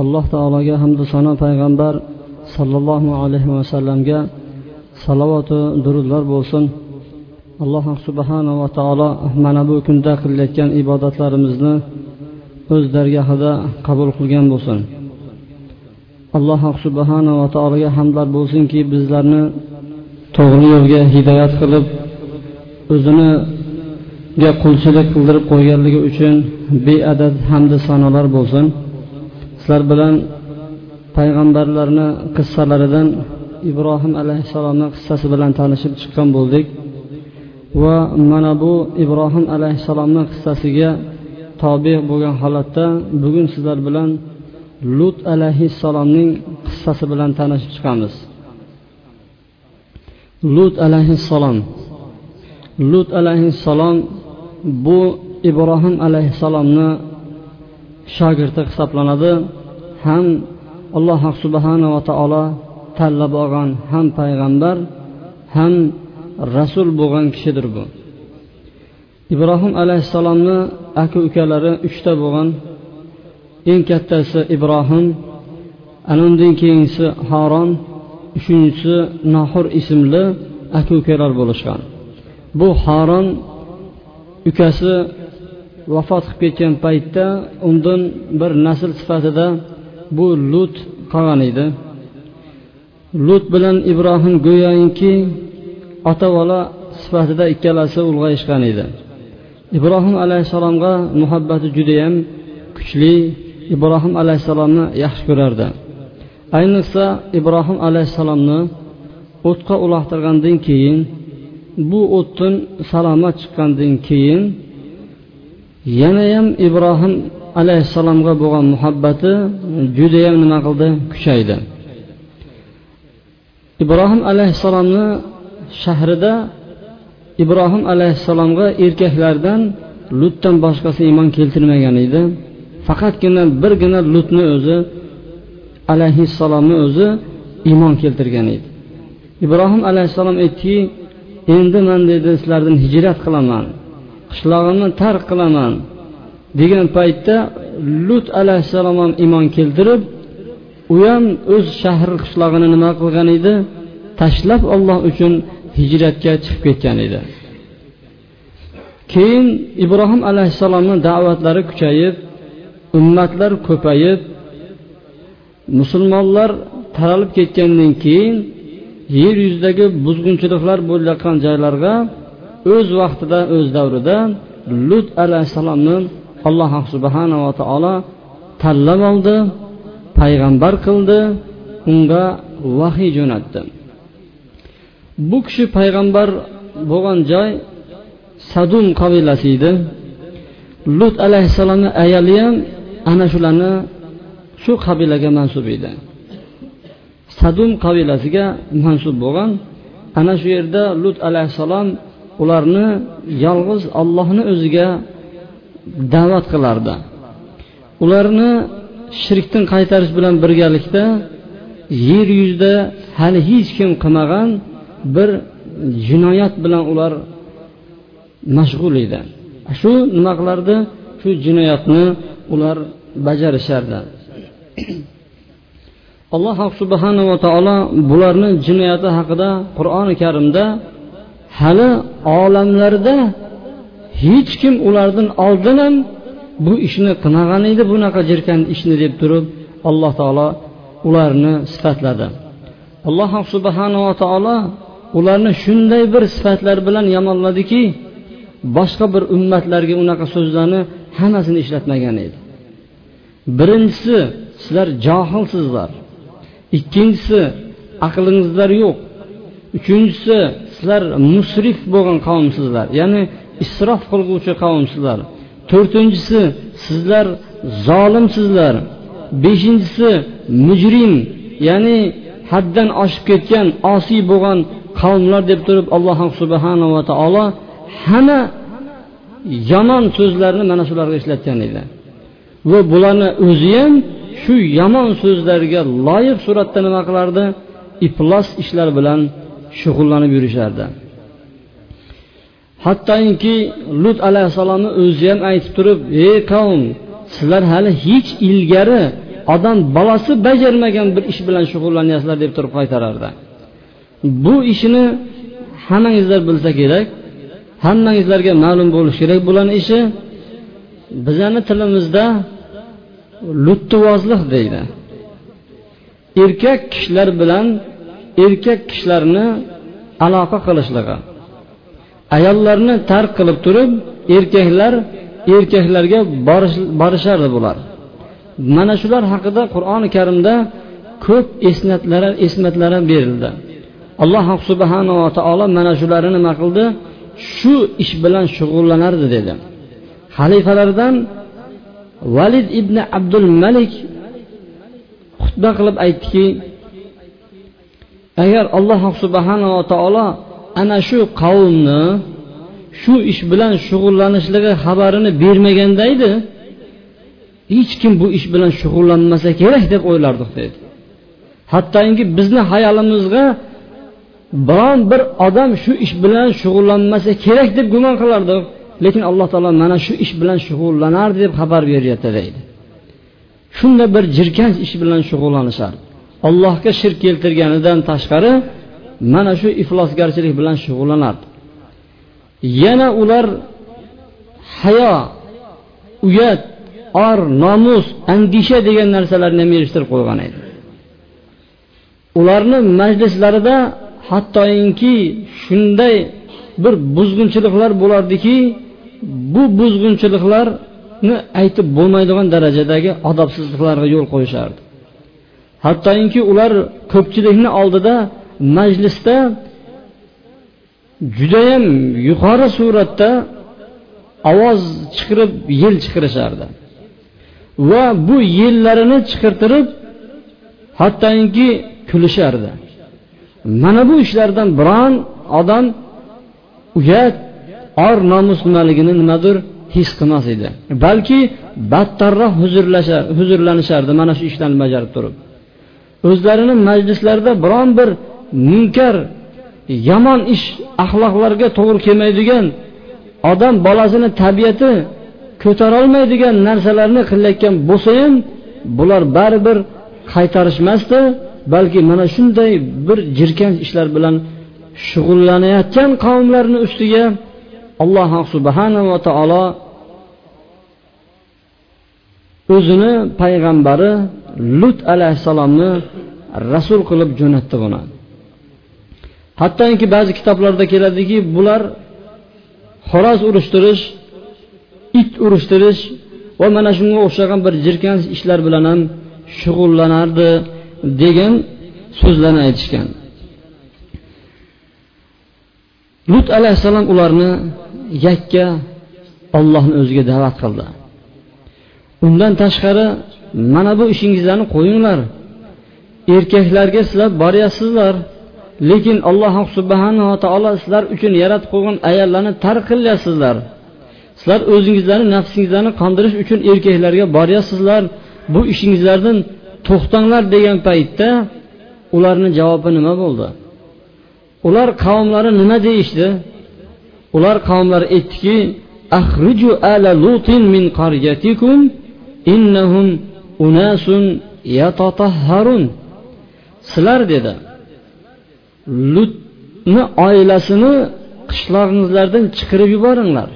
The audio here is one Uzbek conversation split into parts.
alloh taologa hamdu sano payg'ambar sollallohu alayhi vasallamga salovatu durudlar bo'lsin. Alloh subhanava taolo mana bu kunda qilayotgan ibodatlarimizni o'z dargohida qabul qilgan bo'lsin. Alloh subhanava taologa hamdlar bo'lsinki bizlarni to'g'ri yo'lga hidoyat qilib o'ziniga qulchilik qildirib qo'yganligi uchun beadad hamdu sanolar bo'lsin. Sizlar bilan payg'ambarlarni qissalaridan ibrohim alayhissalomni qissasi bilan tanishib chiqqan bo'ldik. Va mana bu ibrohim alayhissalomni qissasiga tobe bo'lgan holatda bugun sizlar bilan lut alayhissalomning qissasi bilan tanishib chiqamiz. Lut alayhissalom. Lut alayhissalom bu ibrohim alayhissalomni shogirdi hisoblanadi ham alloh subhanava taolo tanlab olgan ham payg'ambar ham rasul bo'lgan kishidir bu. Ibrohim alayhissalomni aka ukalari uchta bo'lgan. Eng kattasi ibrohim ana undan keyingisi haron uchinchisi nohur ismli aka ukalar bo'lishgan. Bu haron ukasi vafot qilib ketgan paytda undan bir nasl sifatida bu lut qolgan edi. Lut bilan ibrohim go'yoki ota bola sifatida ikkalasi ulg'ayishgan edi. Ibrohim alayhissalomga muhabbati judayam kuchli ibrohim alayhissalomni yaxshi ko'rardi. Ayniqsa ibrohim alayhissalomni o'tqa uloqtirgandan keyin bu o'tdan salomat chiqqandan keyin yanayam ibrohim alayhissalomga bo'lgan muhabbati judayam nima qildi? Kuchaydi. Ibrohim alayhissalomni shahrida ibrohim alayhissalomga erkaklardan lutdan boshqasi iymon keltirmagan edi. Faqatgina birgina lutni o'zi alayhissalomni o'zi iymon keltirgan edi. Ibrohim alayhissalom aytdiki endi man dedi sizlardan hijrat qilaman. Qishlog'imni tark qilaman degan paytda lut alayhissalom ham iymon keltirib u ham o'z shahri qishlog'ini nima qilgan edi? Tashlab olloh uchun hijratga chiqib ketgan edi. Keyin ibrohim alayhissalomni da'vatlari kuchayib ummatlar ko'payib musulmonlar taralib ketgandan keyin yer yuzidagi buzg'unchiliklar bo'layotgan joylarga o'z vaqtida o'z davrida lut alayhissalomni alloh subhanava taolo tanlab oldi payg'ambar qildi unga vahiy jo'natdi. Bu kishi payg'ambar bo'lgan joy sadum qabilasi edi. Lut alayhissalomni ayoli ham ana shularni shu qabilaga mansub edi. Sadum qabilasiga mansub bo'lgan ana shu yerda lut alayhissalom ularni yolg'iz ollohni o'ziga da'vat qilardi. Ularni shirkdan qaytarish bilan birgalikda yer yuzida hali hech kim qilmagan bir jinoyat bilan ular mashg'ul edi. Shu nima qilardi shu jinoyatni ular bajarishardi. Alloh subhanava taolo bularni jinoyati haqida qur'oni karimda hali olamlarda hech kim ulardan oldin ham bu ishni qilmagan edi bunaqa jirkan ishni deb turib alloh taolo ularni sifatladi. Alloh subhanava taolo ularni shunday bir sifatlar bilan yomonladiki boshqa bir ummatlarga unaqa so'zlarni hammasini ishlatmagan edi. Birinchisi sizlar johilsizlar. Ikkinchisi aqlingizlar yo'q. Uchinchisi sizlar musrif bo'lgan qavmsizlar ya'ni isrof qilguvchi qavmsizlar. To'rtinchisi sizlar zolimsizlar. Beshinchisi mujrim ya'ni haddan oshib ketgan osiy bo'lgan qavmlar deb turib alloh subhanava taolo hamma yomon so'zlarni mana shularga ishlatgan edi. Va bularni o'zi ham shu yomon so'zlarga loyiq suratda nima qilardi? Iflos ishlar bilan shug'ullanib yurishardi. Hattoki lut alayhissalomni o'zi ham aytib turib ey qavm sizlar hali hech ilgari odam bolasi bajarmagan bir ish bilan shug'ullanyapsizlar deb turib qaytarardi. Bu ishni hammangizlar bilsa kerak hammangizlarga ma'lum bo'lishi kerak bularni ishi bizani tilimizda luttivozlik deydi. Erkak kishilar bilan erkak kishilarni aloqa qilishligi. Ayollarni tark qilib turib erkaklar erkaklarga borishardi bular. Mana shular haqida qur'oni karimda ko'p esnatlari esmatlar berildi. Alloh subhanava taolo mana shularni nima qildi? Shu ish bilan shug'ullanardi dedi. Xalifalardan valid ibn abdul malik xutba qilib aytdiki agar alloh subhanava taolo ana shu qavmni shu ish bilan shug'ullanishligi xabarini bermaganda edi hech kim bu ish bilan shug'ullanmasa kerak deb o'ylardik dedi. Hattoki bizni hayolimizga biron bir odam shu ish bilan shug'ullanmasa kerak deb gumon qilardik lekin alloh taolo mana shu ish bilan shug'ullanardi deb xabar beryapti deydi shunday bir jirkanch ish bilan shug'ullanishar allohga shirk keltirganidan tashqari mana shu iflosgarchilik bilan shug'ullanardi. Yana ular hayo uyat or nomus andisha degan narsalarni ham erishtirib qo'ygan edi. Ularni majlislarida hattoinki shunday bir buzg'unchiliklar bo'lardiki bu buzg'unchiliklarni aytib bo'lmaydigan darajadagi odobsizliklarga yo'l qo'yishardi. Hattoki ular ko'pchilikni oldida majlisda judayam yuqori suratda ovoz chiqirib yel chiqarishardi va bu yellarini chiqirtirib hattoki kulishardi. Mana bu ishlardan biron odam uyat or nomus nimaligini nimadir his qilmas edi. Balki battarroq huzurlanishardi mana shu ishlarni bajarib turib. O'zlarini majlislarida biron bir munkar yomon ish axloqlarga to'g'ri kelmaydigan odam bolasini tabiati ko'tarolmaydigan narsalarni qilayotgan bo'lsa ham bular baribir qaytarishmasdi balki mana shunday bir jirkanch ishlar bilan shug'ullanayotgan qavmlarni ustiga alloh subhanava taolo o'zini payg'ambari lut alayhissalomni rasul qilib jo'natdi buni. Hattoki ba'zi kitoblarda keladiki bular xo'roz urishtirish it urishtirish va mana shunga o'xshagan bir jirkanch ishlar bilan ham shug'ullanardi degan so'zlarni aytishgan. Lut alayhissalom ularni yakka ollohni o'ziga da'vat qildi. Undan tashqari mana bu ishingizlarni qo'yinglar. Erkaklarga sizlar boryapsizlar. Lekin alloh subhanava taolo sizlar uchun yaratib qo'ygan ayollarni tark qilyapsizlar. Sizlar o'zingizlarni nafsingizlarni qondirish uchun erkaklarga boryapsizlar. Bu ishingizlardan to'xtanglar degan paytda ularni javobi nima bo'ldi? Ular qavmlari nima deyishdi? Ular qavmlari aytdiki ahriju ala lutin min qaryatikum innahum unasun yatatahharun sizlar dedi lutni oilasini qishlog'ingizlardan chiqarib yuboringlar.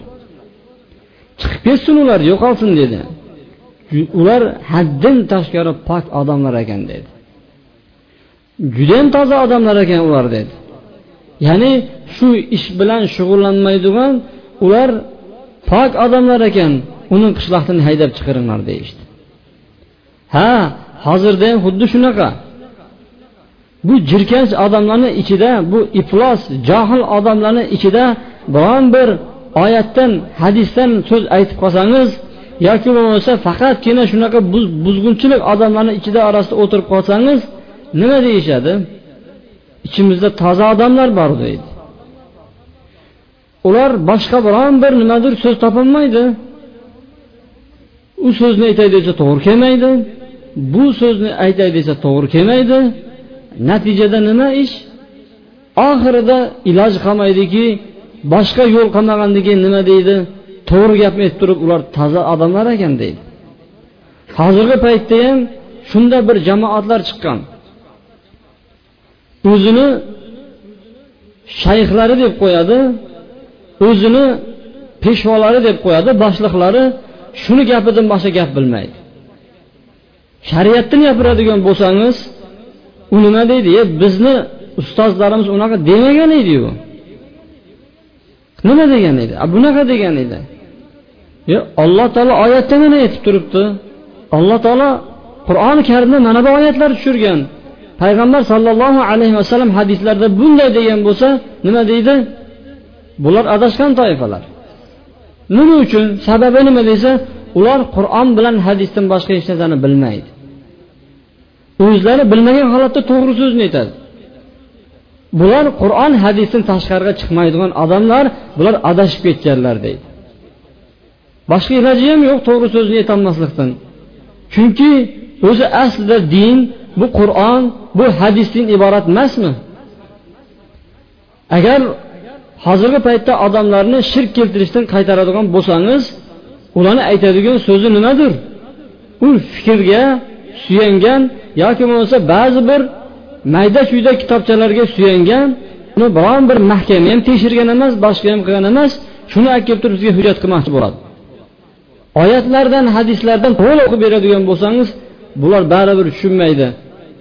Chiqib ketsin ular yo'qolsin dedi. Ular haddan tashqari pok odamlar ekan dedi. Judayam toza odamlar ekan ular dedi. Ya'ni shu ish bilan shug'ullanmaydigan ular pok odamlar ekan uni qishloqdan haydab chiqaringlar deyishdi. Ha hozirda ham xuddi shunaqa. Bu jirkanch odamlarni ichida bu iflos johil odamlarni ichida biron bir oyatdan hadisdan so'z aytib qolsangiz yoki bo'lmasa faqatgina shunaqa buzg'unchilik odamlarni ichida orasida o'tirib qolsangiz nima deyishadi? Ichimizda toza odamlar bor deydi. Ular boshqa biron bir nimadir so'z topolmaydi. U so'zni aytay desa to'g'ri kelmaydi. Bu so'zni aytay desa to'g'ri kelmaydi. Natijada nima ish? Oxirida iloj qolmaydiki boshqa yo'l qolmagandan keyin nima deydi? To'g'ri gapni aytib turib ular toza odamlar ekan deydi. Hozirgi paytda ham shunda bir jamoatlar chiqqan. O'zini shayxlari deb qo'yadi o'zini peshvolari deb qo'yadi boshliqlari shuni gapidan boshqa gap bilmaydi. Shariatni gapiradigan bo'lsangiz u nima deydi? E bizni ustozlarimiz unaqa demagan ediyu nima degan edi? Bunaqa degan edi. Yo alloh taolo oyatda mana aytib turibdi. Alloh taolo qur'oni karimda mana bu oyatlar tushirgan. Payg'ambar sollallohu alayhi vasallam hadislarda bunday degan bo'lsa nima deydi? Bular adashgan toifalar. Nima uchun? Sababi nima desa ular qur'on bilan hadisdan boshqa hech narsani bilmaydi. O'zlari bilmagan holatda to'g'ri so'zni aytadi. Bular qur'on hadisdan tashqariga chiqmaydigan odamlar bular adashib ketganlar deydi. Boshqa iloji ham yo'q to'g'ri so'zni aytolmaslikdan. Chunki o'zi aslida din bu qur'on bu hadisdan iborat emasmi? Agar hozirgi paytda odamlarni shirk keltirishdan qaytaradigan bo'lsangiz ularni aytadigan so'zi nimadir? U fikrga suyangan yoki bo'lmasa ba'zi bir mayda chuyda kitobchalarga suyangan uni biron bir mahkama ham tekshirgan emas boshqa ham qilgan emas shuni olib kelib turib bizga hujjat qilmoqchi bo'ladi. Oyatlardan hadislardan to'liq o'qib beradigan bo'lsangiz bular baribir tushunmaydi.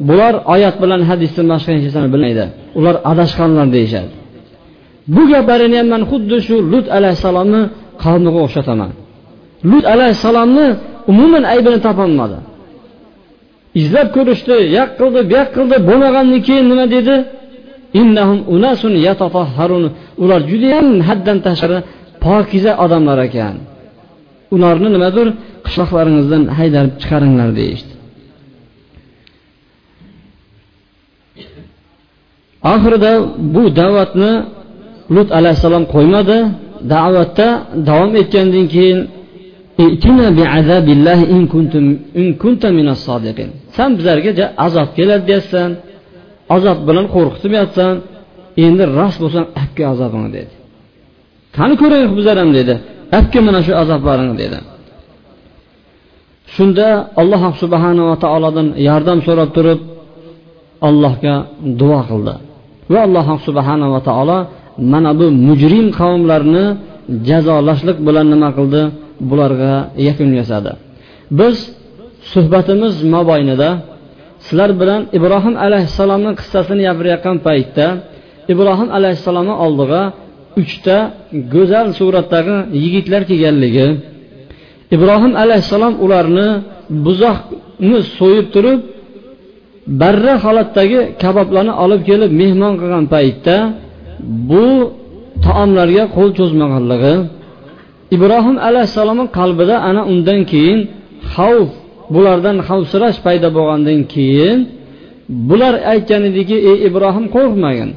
Bular oyat bilan hadisdan boshqa hech narsani bilmaydi. Ular adashganlar deyishadi. Bu gaplarini ham man xuddi shu lut alayhissalomni qavmiga o'xshataman. Lut alayhissalomni umuman aybini topolmadi. Izlab ko'rishdi yoq qildi bu yoq qildi bo'lmagandan keyin nima dedi? Ular judayam haddan tashqari pokiza odamlar ekan. Ularni nimadir qishloqlaringizdan haydab chiqaringlar deyishdi. Oxirida bu da'vatni lut alayhissalom qo'ymadi. Da'vatda davom etgandan keyin san bizlarga azob keladi deyapsan azob bilan qo'rqitib yotsan endi rost bo'lsang apka azobingni dedi. Qani ko'raylik bizlar ham dedi apka mana shu azoblaringni dedi. Shunda alloh subhanava taolodan yordam so'rab turib allohga duo qildi. Va alloh subhanava taolo mana bu mujrim qavmlarni jazolashlik bilan nima qildi? Bularga yakun yasadi. Biz suhbatimiz mobaynida sizlar bilan ibrohim alayhissalomni qissasini gapirayotgan paytda ibrohim alayhissalomni oldiga uchta go'zal suratdagi yigitlar kelganligi ibrohim alayhissalom ularni buzoqni so'yib turib barra holatdagi kaboblarni olib kelib mehmon qilgan paytda bu taomlarga qo'l cho'zmaganligi ibrohim alayhissalomni qalbida ana undan keyin xavf bulardan xavfsirash paydo bo'lgandan keyin bular aytgan ediki ey ibrohim qo'rqmagin.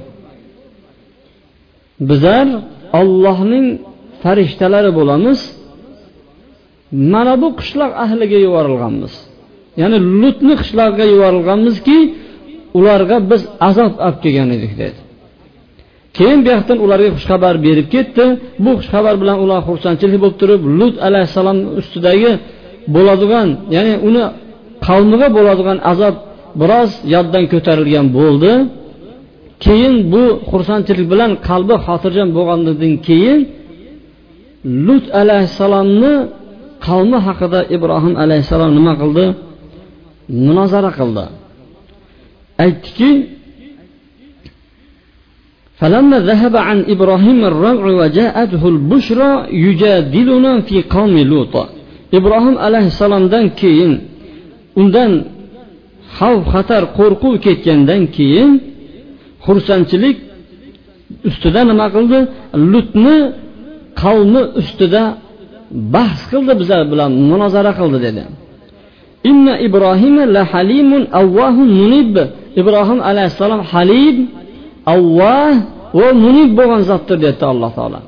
Bizlar ollohning farishtalari bo'lamiz. Mana bu qishloq ahliga yuborilganmiz. Ya'ni lutni qishlog'iga yuborilganmizki ularga biz azob olib kelgan edik dedi. Keyin bu yoqdan ularga xushxabar berib ketdi. Bu xushxabar bilan ular xursandchilik bo'lib turib lut alayhissalom ustidagi bo'ladigan ya'ni uni qavmiga bo'ladigan azob biroz yoddan ko'tarilgan bo'ldi keyin bu xursandchilik bilan qalbi xotirjam bo'lgandan keyin lut alayhissalomni qavmi haqida ibrohim alayhissalom nima qildi munozara qildi aytdiki فلما ذهب عن إبراهيم الرمع وجاءته البشرى يجادلنا في قوم لوط ibrohim alayhissalomdan keyin undan xavf xatar qo'rquv ketgandan keyin xursandchilik ustida nima qildi? Lutni qavmi ustida bahs qildi bizlar bilan munozara qildi dedi. Inna ibrohima la halimun avvahun munib. Ibrohim alayhissalom halim avvah va munib bo'lgan zotdir dedi alloh taolo.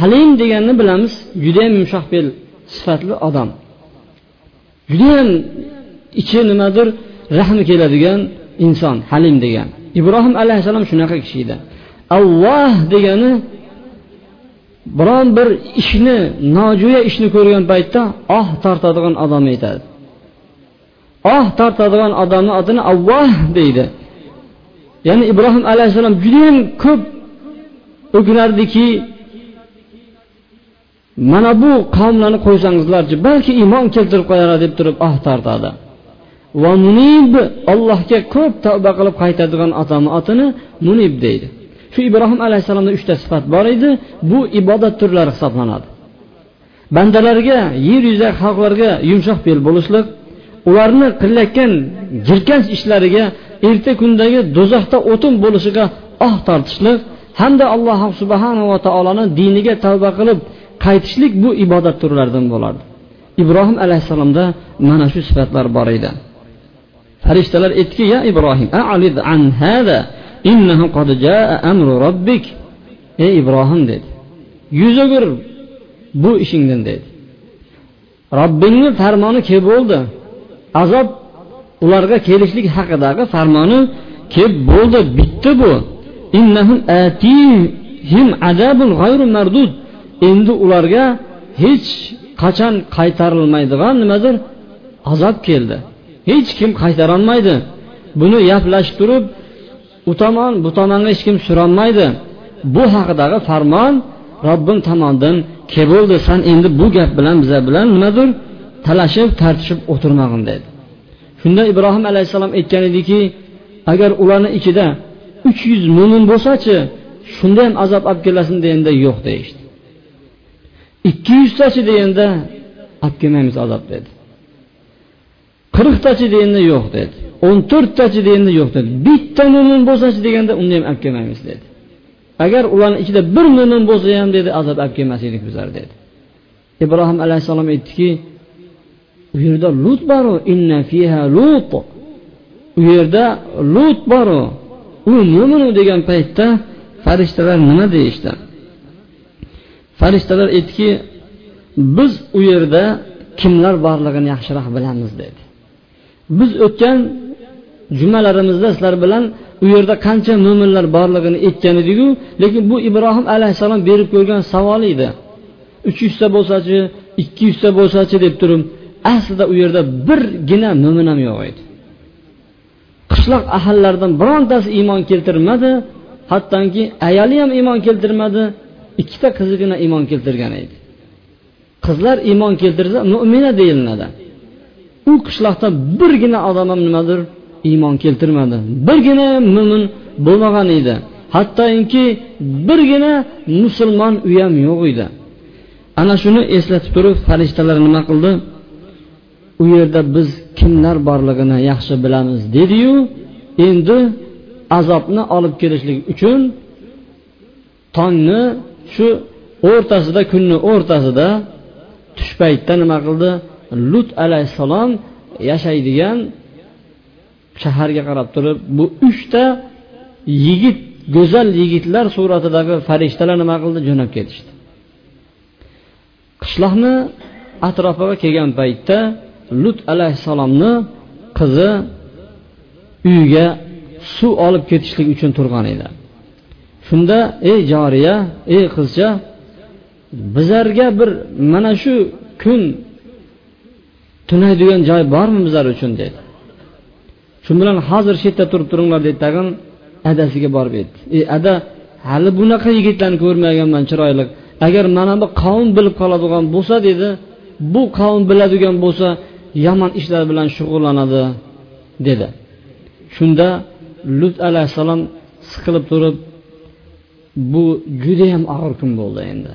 Halim deganni bilamiz judayam yumshoq fe'l sifatli odam. Judayam ichi nimadir rahmi keladigan inson halim degan. Ibrohim alayhissalom shunaqa kishi edi. Alloh degani biron bir ishni nojo'ya ishni ko'rgan paytda oh tortadigan odam aytadi. Oh tortadigan odamni otini alloh deydi. Ya'ni ibrohim alayhissalom judayam ko'p o'kinardiki mana bu qavmlarni qo'ysangizlarchi balki iymon keltirib qo'yar deb turib ah tortadi va munib allohga ko'p tavba qilib qaytadigan odamni otini munib deydi. Shu ibrohim alayhissalomda uchta sifat bor edi bu ibodat turlari hisoblanadi. Bandalarga yer yuzidagi xalqlarga yumshoq bel bo'lishlik ularni qilayotgan jirkanch ishlariga erta kundagi do'zaxda o'tin bo'lishiga ah oh tortishlik hamda alloh subhanava taoloni diniga tavba qilib qaytishlik bu ibodat turlaridan bo'lardi ibrohim alayhissalomda mana shu sifatlar bor edi. Farishtalar aytdiki ya ibrohim a'lid an hada innahu qad jaa amru robbik ey ibrohim dedi. Yuz o'gir bu ishingdan dedi. Robbingni farmoni kelib bo'ldi. Azob ularga kelishlik haqidagi farmoni kelib bo'ldi. Bitdi bu. Endi ularga hech qachon qaytarilmaydigan nimadir azob keldi. Hech kim qaytarolmaydi. Buni gaplashib turib u tomon bu tomonga hech kim surolmaydi. Bu haqidagi farmon robbim tomonidan kelib bo'ldi. San endi bu gap bilan bizlar bilan nimadir talashib tartishib o'tirmag'in dedi. Shunda ibrohim alayhissalom aytgan ediki agar ularni ichida uch yuz mo'min bo'lsachi shunda ham azob olib kelasin deganda yo'q deyishdi. Ikki yuztachi deganda olib kelmaymiz azob dedi. Qirqtachi deganda yo'q dedi. O'n to'rttachi deganda yo'q dedi. Bitta mo'min bo'lsachi deganda unda ham olib kelmaymiz dedi. Agar ularni ichida bir mo'min bo'lsa ham dedi azob olib kelmas edik bizlar dedi. Ibrohim alayhissalom aytdiki u yerda lut boru inna fiha lut. U yerda lut boru u mo'minu degan paytda farishtalar nima deyishdi? Farishtalar aytdiki biz u yerda kimlar borligini yaxshiroq bilamiz dedi. Biz o'tgan jumalarimizda sizlar bilan u yerda qancha mo'minlar borligini aytgan ediku lekin bu ibrohim alayhissalom berib ko'rgan savol edi. Uch yuzta bo'lsachi ikki yuzta bo'lsachi deb turib aslida u yerda birgina mo'min ham yo'q edi. Qishloq ahallaridan birontasi iymon keltirmadi hattoki ayoli ham iymon keltirmadi ikkita qizigina iymon keltirgan edi. Qizlar iymon keltirsa mo'mina deyilinadi u qishloqda birgina odam ham nimadir iymon keltirmadi. Birgina mo'min bo'lmagan edi. Hattoki birgina musulmon uy ham yo'q edi. Ana shuni eslatib turib farishtalar nima qildi? U yerda biz kimlar borligini yaxshi bilamiz dediyu endi azobni olib kelishlik uchun tongni shu o'rtasida kunni o'rtasida tush paytda nima qildi? Lut alayhissalom yashaydigan shaharga qarab turib bu uchta yigit go'zal yigitlar suratidagi farishtalar nima qildi? Jo'nab ketishdi. Qishloqni atrofiga kelgan paytda lut alayhissalomni qizi uyiga suv olib ketishlik uchun turgan edi. Shunda ey joriya ey qizcha bizlarga bir mana shu kun tunaydigan joy bormi bizlar uchun dedi shu bilan hozir shu yerda turib turinglar dedi tag'in adasiga borib aytdi. Ey ada hali bunaqa yigitlarni ko'rmaganman chiroyli. Agar mana bu qavm bilib qoladigan bo'lsa dedi bu qavm biladigan bo'lsa yomon ishlar bilan shug'ullanadi dedi shunda lut alayhissalom siqilib turib bu judayam og'ir kun bo'ldi endi.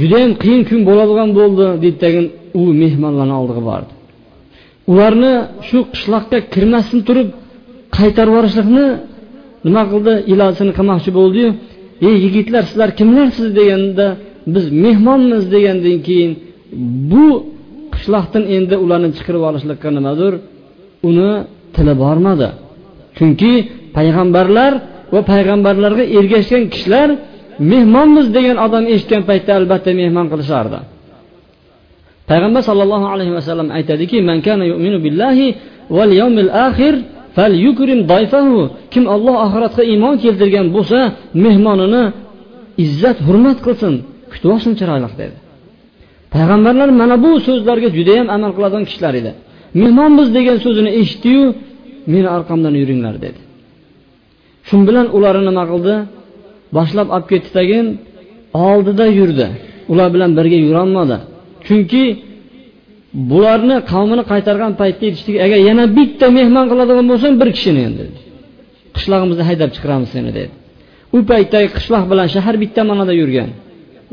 Judayam qiyin kun bo'ladigan bo'ldi deydidagi u mehmonlarni oldiga bordi. Ularni shu qishloqqa kirmasdan turib qaytarib yuborishlikni nima qildi? Ilojini qilmoqchi bo'ldiyu ey yigitlar sizlar kimlarsiz deganda biz mehmonmiz degandan keyin bu qishloqdan endi ularni chiqarib olishlikqa nimadir uni tili bormadi. Chunki payg'ambarlar va payg'ambarlarga ergashgan kishilar mehmonmiz degan odam eshitgan paytda albatta mehmon qilishardi. Payg'ambar sollallohu alayhi vasallam aytadiki man kana yu'minu billahi val yawmil akhir falyukrim dayfahu. Kim Alloh oxiratga iymon keltirgan bo'lsa mehmonini izzat hurmat qilsin kutib olsin chiroyli dedi. Payg'ambarlar mana bu so'zlarga judayam amal qiladigan kishilar edi. Mehmonmiz degan so'zini eshitdiyu meni orqamdan yuringlar dedi. Shu bilan ularni nima qildi? Boshlab olib ketdi tagin oldida yurdi. Ular bilan birga yurolmadi. Chunki bularni qavmini qaytargan paytda aytishdiki agar yana bitta mehmon qiladigan bo'lsang bir kishini endi qishlog'imizda haydab chiqaramiz seni dedi. U paytdagi qishloq bilan shahar bitta ma'noda yurgan.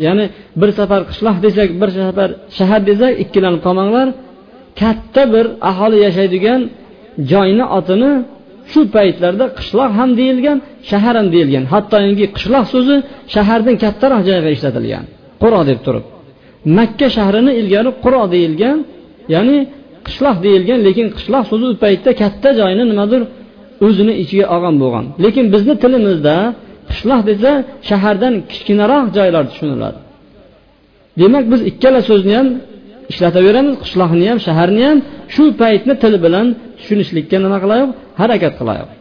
Ya'ni bir safar qishloq desak bir safar shahar desak ikkilanib qolmanglar. Katta bir aholi yashaydigan joyni otini shu paytlarda qishloq ham deyilgan shahar ham deyilgan. Hattoki qishloq so'zi shahardan kattaroq joyga ishlatilgan. Quro deb turib. Makka shahrini ilgari quro deyilgan ya'ni qishloq deyilgan lekin qishloq so'zi u paytda katta joyni nimadir o'zini ichiga olgan bo'lgan. Lekin bizni tilimizda qishloq desa shahardan kichkinaroq joylar tushuniladi. Demak biz ikkala so'zni ham ishlataveramiz qishloqni ham shaharni ham shu paytni tili bilan tushunishlikka nima qilaylik harakat qilaylik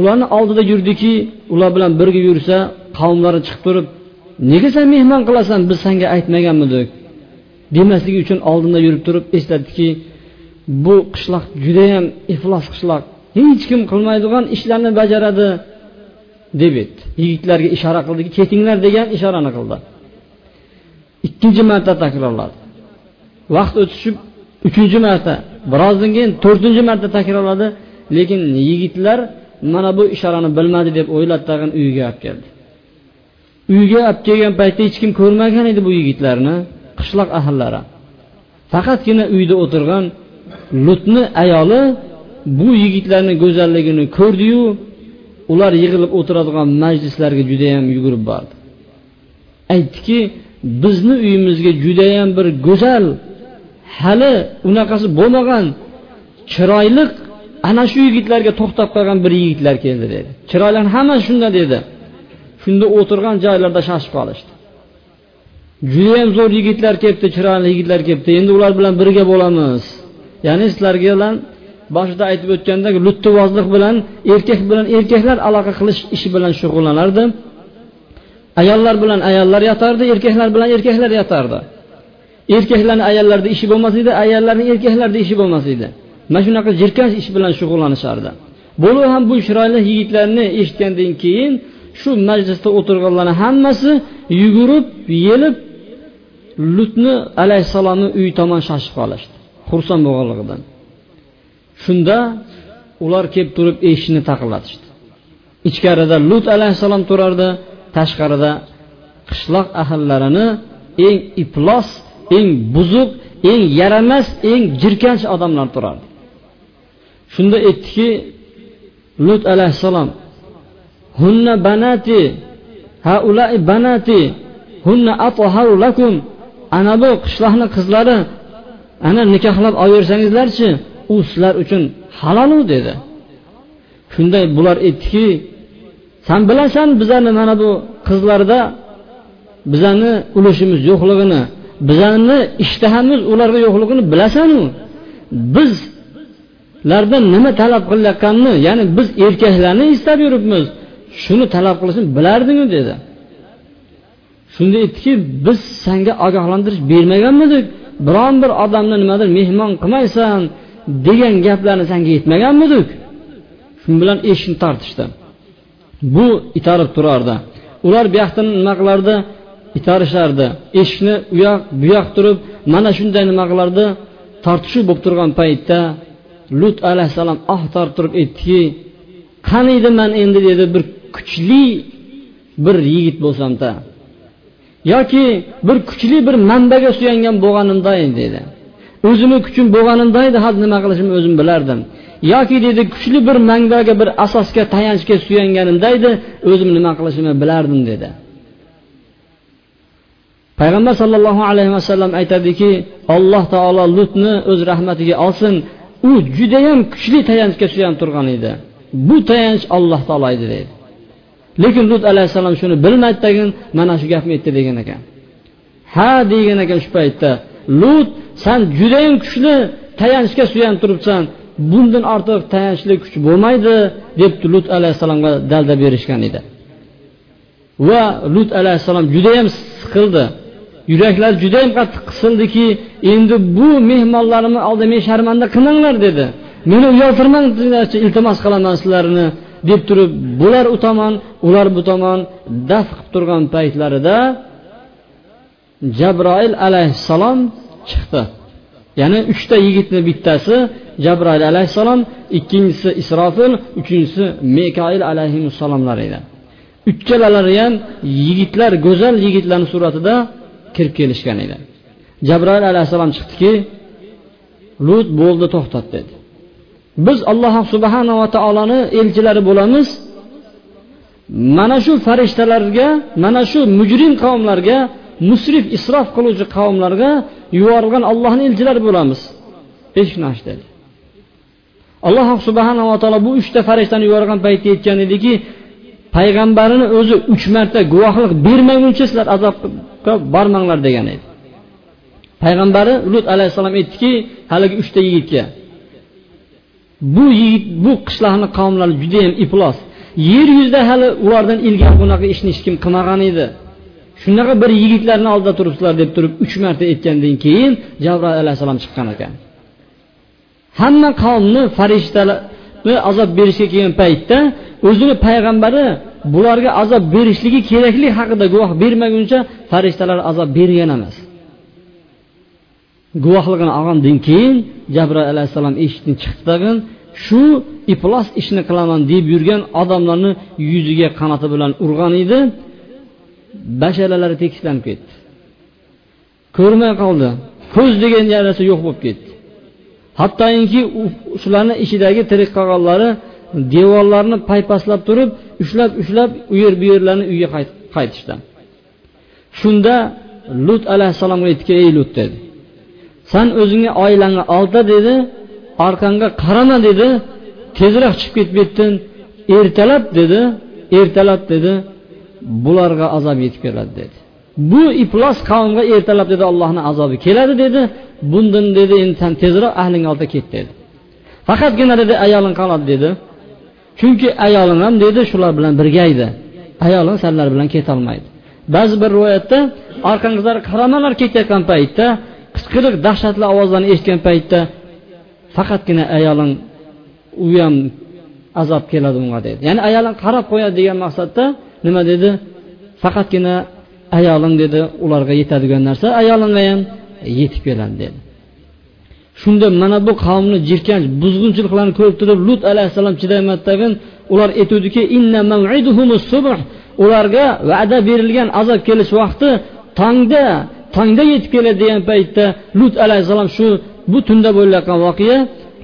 ularni oldida yurdiki ular bilan birga yursa qavmlari chiqib turib nega sen mehmon qilasan biz senga aytmaganmidik? demasligi uchun oldinda yurib turib eslatdiki bu qishloq judayam iflos qishloq. Hech kim qilmaydigan ishlarni bajaradi deb aytdi yigitlarga ishora qildiki ketinglar degan ishorani qildi. Ikkinchi marta takrorladi. Vaqt o'tishib uchinchi marta birozdan keyin to'rtinchi marta takrorladi. Lekin yigitlar mana bu ishorani bilmadi deb o'ylab tag'in uyiga olib keldi. Uyga olib kelgan paytda hech kim ko'rmagan edi bu yigitlarni qishloq ahillari. Faqatgina uyda o'tirgan lutni ayoli bu yigitlarni go'zalligini ko'rdiyu ular yig'ilib o'tiradigan majlislarga judayam yugurib bordi. Aytdiki bizni uyimizga judayam bir go'zal hali unaqasi bo'lmagan chiroyli ana shu yigitlarga to'xtab qolgan bir yigitlar keldi dedi. Chiroylar hammasi shunda dedi. Shunda o'tirgan joylarda shoshib qolishdi. Judayam zo'r yigitlar kelibdi chiroyli yigitlar kelibdi. Endi ular bilan birga bo'lamiz. Ya'ni sizlarga bilan boshida aytib o'tgandek luttivozlik bilan erkak bilan erkaklar aloqa qilish ishi bilan shug'ullanardi ayollar bilan ayollar yotardi erkaklar bilan erkaklar yotardi. Erkaklarni ayollarda ishi bo'lmas edi ayollarni erkaklarda ishi bo'lmas edi mana shunaqa jirkanch ish bilan shug'ullanishardi. Bo'lib ham bu chiroyli yigitlarni eshitgandan keyin shu majlisda o'tirganlarni hammasi yugurib yelib lutni alayhissalomni uyi tomon shoshib qolishdi xursand bo'lganligidan. Shunda ular kelib turib eshikni taqillatishdi. Ichkarida lut alayhissalom turardi tashqarida qishloq ahillarini eng iflos eng buzuq eng yaramas eng jirkanch odamlar turardi. Shunda aytdiki lut alayhissalom hunna banati haulai banati hunna atharu lakum ana bu qishloqni qizlari ana nikohlab olaversangizlarchi u sizlar uchun halolu dedi. Shunday bular aytdiki san bilasan bizani mana bu qizlarda bizani ulushimiz yo'qligini bizani ishtahamiz ularga yo'qligini bilasanu. Bizlardan nima talab qilayotganini ya'ni biz erkaklarni istab yuribmiz shuni talab qilishni bilardingu dedi. Shunda aytdiki biz senga ogohlantirish bermaganmidik. Biron bir odamni nimadir mehmon qilmaysan degan gaplarni senga aytmaganmidik shu bilan eshikni tortishdi. Bu itarib turardi. Ular bu yoqdan nima qilardi itarishardi eshikni u yoq bu yoq turib mana shunday nima qilardi tortishuv bo'lib turgan paytda lut alayhissalom ah oh tortirib turib aytdiki qaniydi man endi? dedi bir kuchli bir yigit bo'lsamda. Yoki bir kuchli bir manbaga suyangan bo'lganimda dedi. O'zimni kuchim bo'lganimda edi hozir nima qilishimni o'zim bilardim. Yoki dedi kuchli bir manbaga bir asosga tayanchga suyanganimda edi o'zim nima qilishimni bilardim dedi. Payg'ambar sollallohu alayhi vasallam aytadiki alloh taolo lutni o'z rahmatiga olsin u judayam kuchli tayanchga suyanib turgan edi. Bu tayanch alloh taolo edi deydi lekin lut alayhissalom shuni bilmadi tagin mana shu gapni aytdi degan ekan. Ha degan ekan shu paytda lut san judayam kuchli tayanchga suyanib turibsan bundan ortiq tayanchli kuch bo'lmaydi deb lut alayhissalomga dalda berishgan edi. Va lut alayhissalom judayam siqildi. Yuraklar judayam qattiq qisildiki endi bu mehmonlarimni oldida men sharmanda qilmanglar dedi. Meni uyaltirmanglarchi iltimos qilaman sizlarni deb turib bular u tomon ular bu tomon daf qilib turgan paytlarida jabroil alayhissalom chiqdi. Ya'ni uchta yigitni bittasi jabroil alayhissalom ikkinchisi isrofil uchinchisi mekail alayhissalomlar edi uchalalari ham yigitlar go'zal yigitlarni suratida kirib kelishgan edi jabroil alayhissalom chiqdiki lut bo'ldi to'xtat dedi. Biz alloh subhanava taoloni elchilari bo'lamiz mana shu farishtalarga mana shu mujrim qavmlarga musrif isrof qiluvchi qavmlarga yuborilgan ollohni elchilari bo'lamiz. Eshikni och dedi alloh subhanava taolo bu uchta farishtani yuborgan paytda aytgan ediki payg'ambarini o'zi uch marta guvohlik bermaguncha sizlar azobga bormanglar degan edi. Payg'ambari lut alayhissalom aytdiki haligi uchta yigitga bu yigit bu qishloqni qavmlari judayam iflos. Yer yuzida hali ulardan ilgari bunaqa ishni hech kim qilmagan edi. Shunaqa bir yigitlarni oldida turibsizlar deb turib uch marta aytgandan keyin jabroil alayhissalom chiqqan ekan. Hamma qavmni farishtalarni azob berishga kelgan paytda o'zini payg'ambari bularga azob berishligi keraklik haqida guvoh bermaguncha farishtalar azob bergan emas. Guvohligini olgandan keyin jabroil alayhissalom eshikdan chiqdi tag'in shu iflos ishni qilaman deb yurgan odamlarni yuziga qanoti bilan urgan edi. Basharalari tekislanib ketdi. Ko'rmay qoldi. Ko'z degan narsa yo'q bo'lib ketdi. Hattoki shularni ichidagi tirik qolganlari devorlarni paypaslab turib ushlab ushlab u yer bu yerlarni uyga qaytishdi. Shunda lut alayhissalomga aytdiki ey lut dedi. San o'zingga oilangni olda dedi. Orqangga qarama dedi. Tezroq chiqib ketib ketdin ertalab dedi. Ertalab dedi. Bularga azob yetib keladi dedi. Bu iflos qavmga ertalab dedi allohni azobi keladi dedi. Bundan dedi endi san tezroq ahling oldiga ket dedi. Faqatgina dedi ayoling qoladi dedi. Chunki ayolim ham dedi shular bilan birga edi. Ayolim sanlar bilan ketolmaydi ba'zi bir rivoyatda orqangizlar qaramalar ketayotgan paytda qichqiriq dahshatli ovozlarni eshitgan paytda faqatgina ayoling u ham azob keladi unga dedi. Ya'ni ayoling qarab qo'yadi degan maqsadda nima dedi? Faqatgina ayoling dedi ularga yetadigan narsa ayolimga ham yetib keladi dedi. Shunda mana bu qavmni jirkanch buzg'unchiliklarni ko'rib turib lut alayhissalom chidamadagin ular aytuvdiki ularga va'da berilgan azob kelish vaqti tongda tongda yetib keladi degan paytda lut alayhissalom shu bu tunda bo'layotgan voqea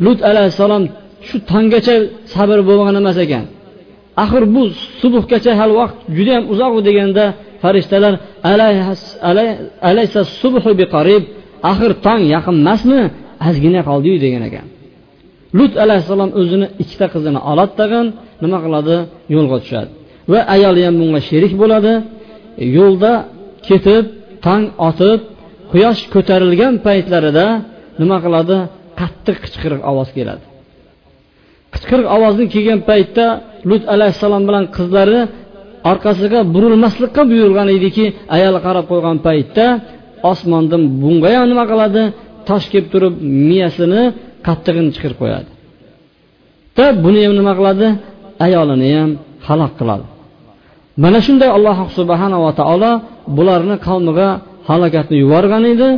lut alayhissalom shu tonggacha sabr bo'lgan emas ekan. Axir bu subhgacha hali vaqt judayam uzoq deganda farishtalar alaysa subhu biqarib axir tong yaqin emasmi? Ozgina qoldiyu degan ekan. Lut alayhissalom o'zini ikkita qizini oladi tag'in nima qiladi? Yo'lga tushadi. Va ayoli ham bunga sherik bo'ladi. Yo'lda ketib tong otib quyosh ko'tarilgan paytlarida nima qiladi? Qattiq qichqiriq ovoz keladi. Qichqiriq ovozni kelgan paytda lut alayhissalom bilan qizlari orqasiga burilmaslikqa buyurilgan ediki ayol qarab qo'ygan paytda osmondan bunga ham nima qiladi? Tosh kelib turib miyasini qattig'ini chiqarib qo'yadi. Da buni ham nima qiladi? Ayolini ham halok qiladi. Mana shunday alloh subhanava taolo bularni qavmiga halokatni yuborgan edi.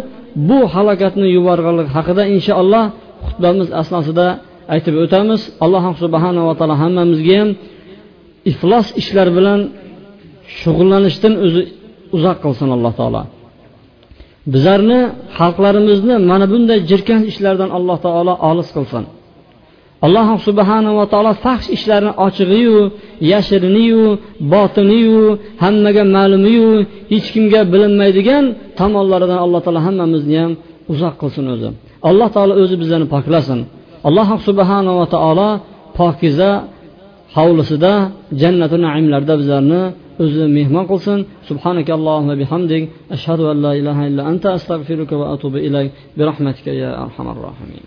Bu halokatni yuborganlik haqida inshaalloh xutbamiz asnosida aytib o'tamiz alloh subhanava taolo hammamizga ham iflos ishlar bilan shug'ullanishdan o'zi uzoq qilsin alloh taolo. Bizlarni xalqlarimizni mana bunday jirkanch ishlardan alloh taolo olis qilsin. Alloh subhanava taolo faxsh ishlarni ochig'iyu yashiriniyu botiniyu hammaga ma'lumiyu hech kimga bilinmaydigan tomonlaridan alloh taolo hammamizni ham uzoq qilsin o'zi. Alloh taolo o'zi bizlarni poklasin. Alloh subhanava taolo pokiza hovlisida jannatu naimlarda bizlarni o'zi mehmon qilsin. Subhanaka allohumma bihamdik. Ashhadu an la ilaha illa anta astag'firuka va atubu ilayk. Bi rahmatika ya arhamar rohimin.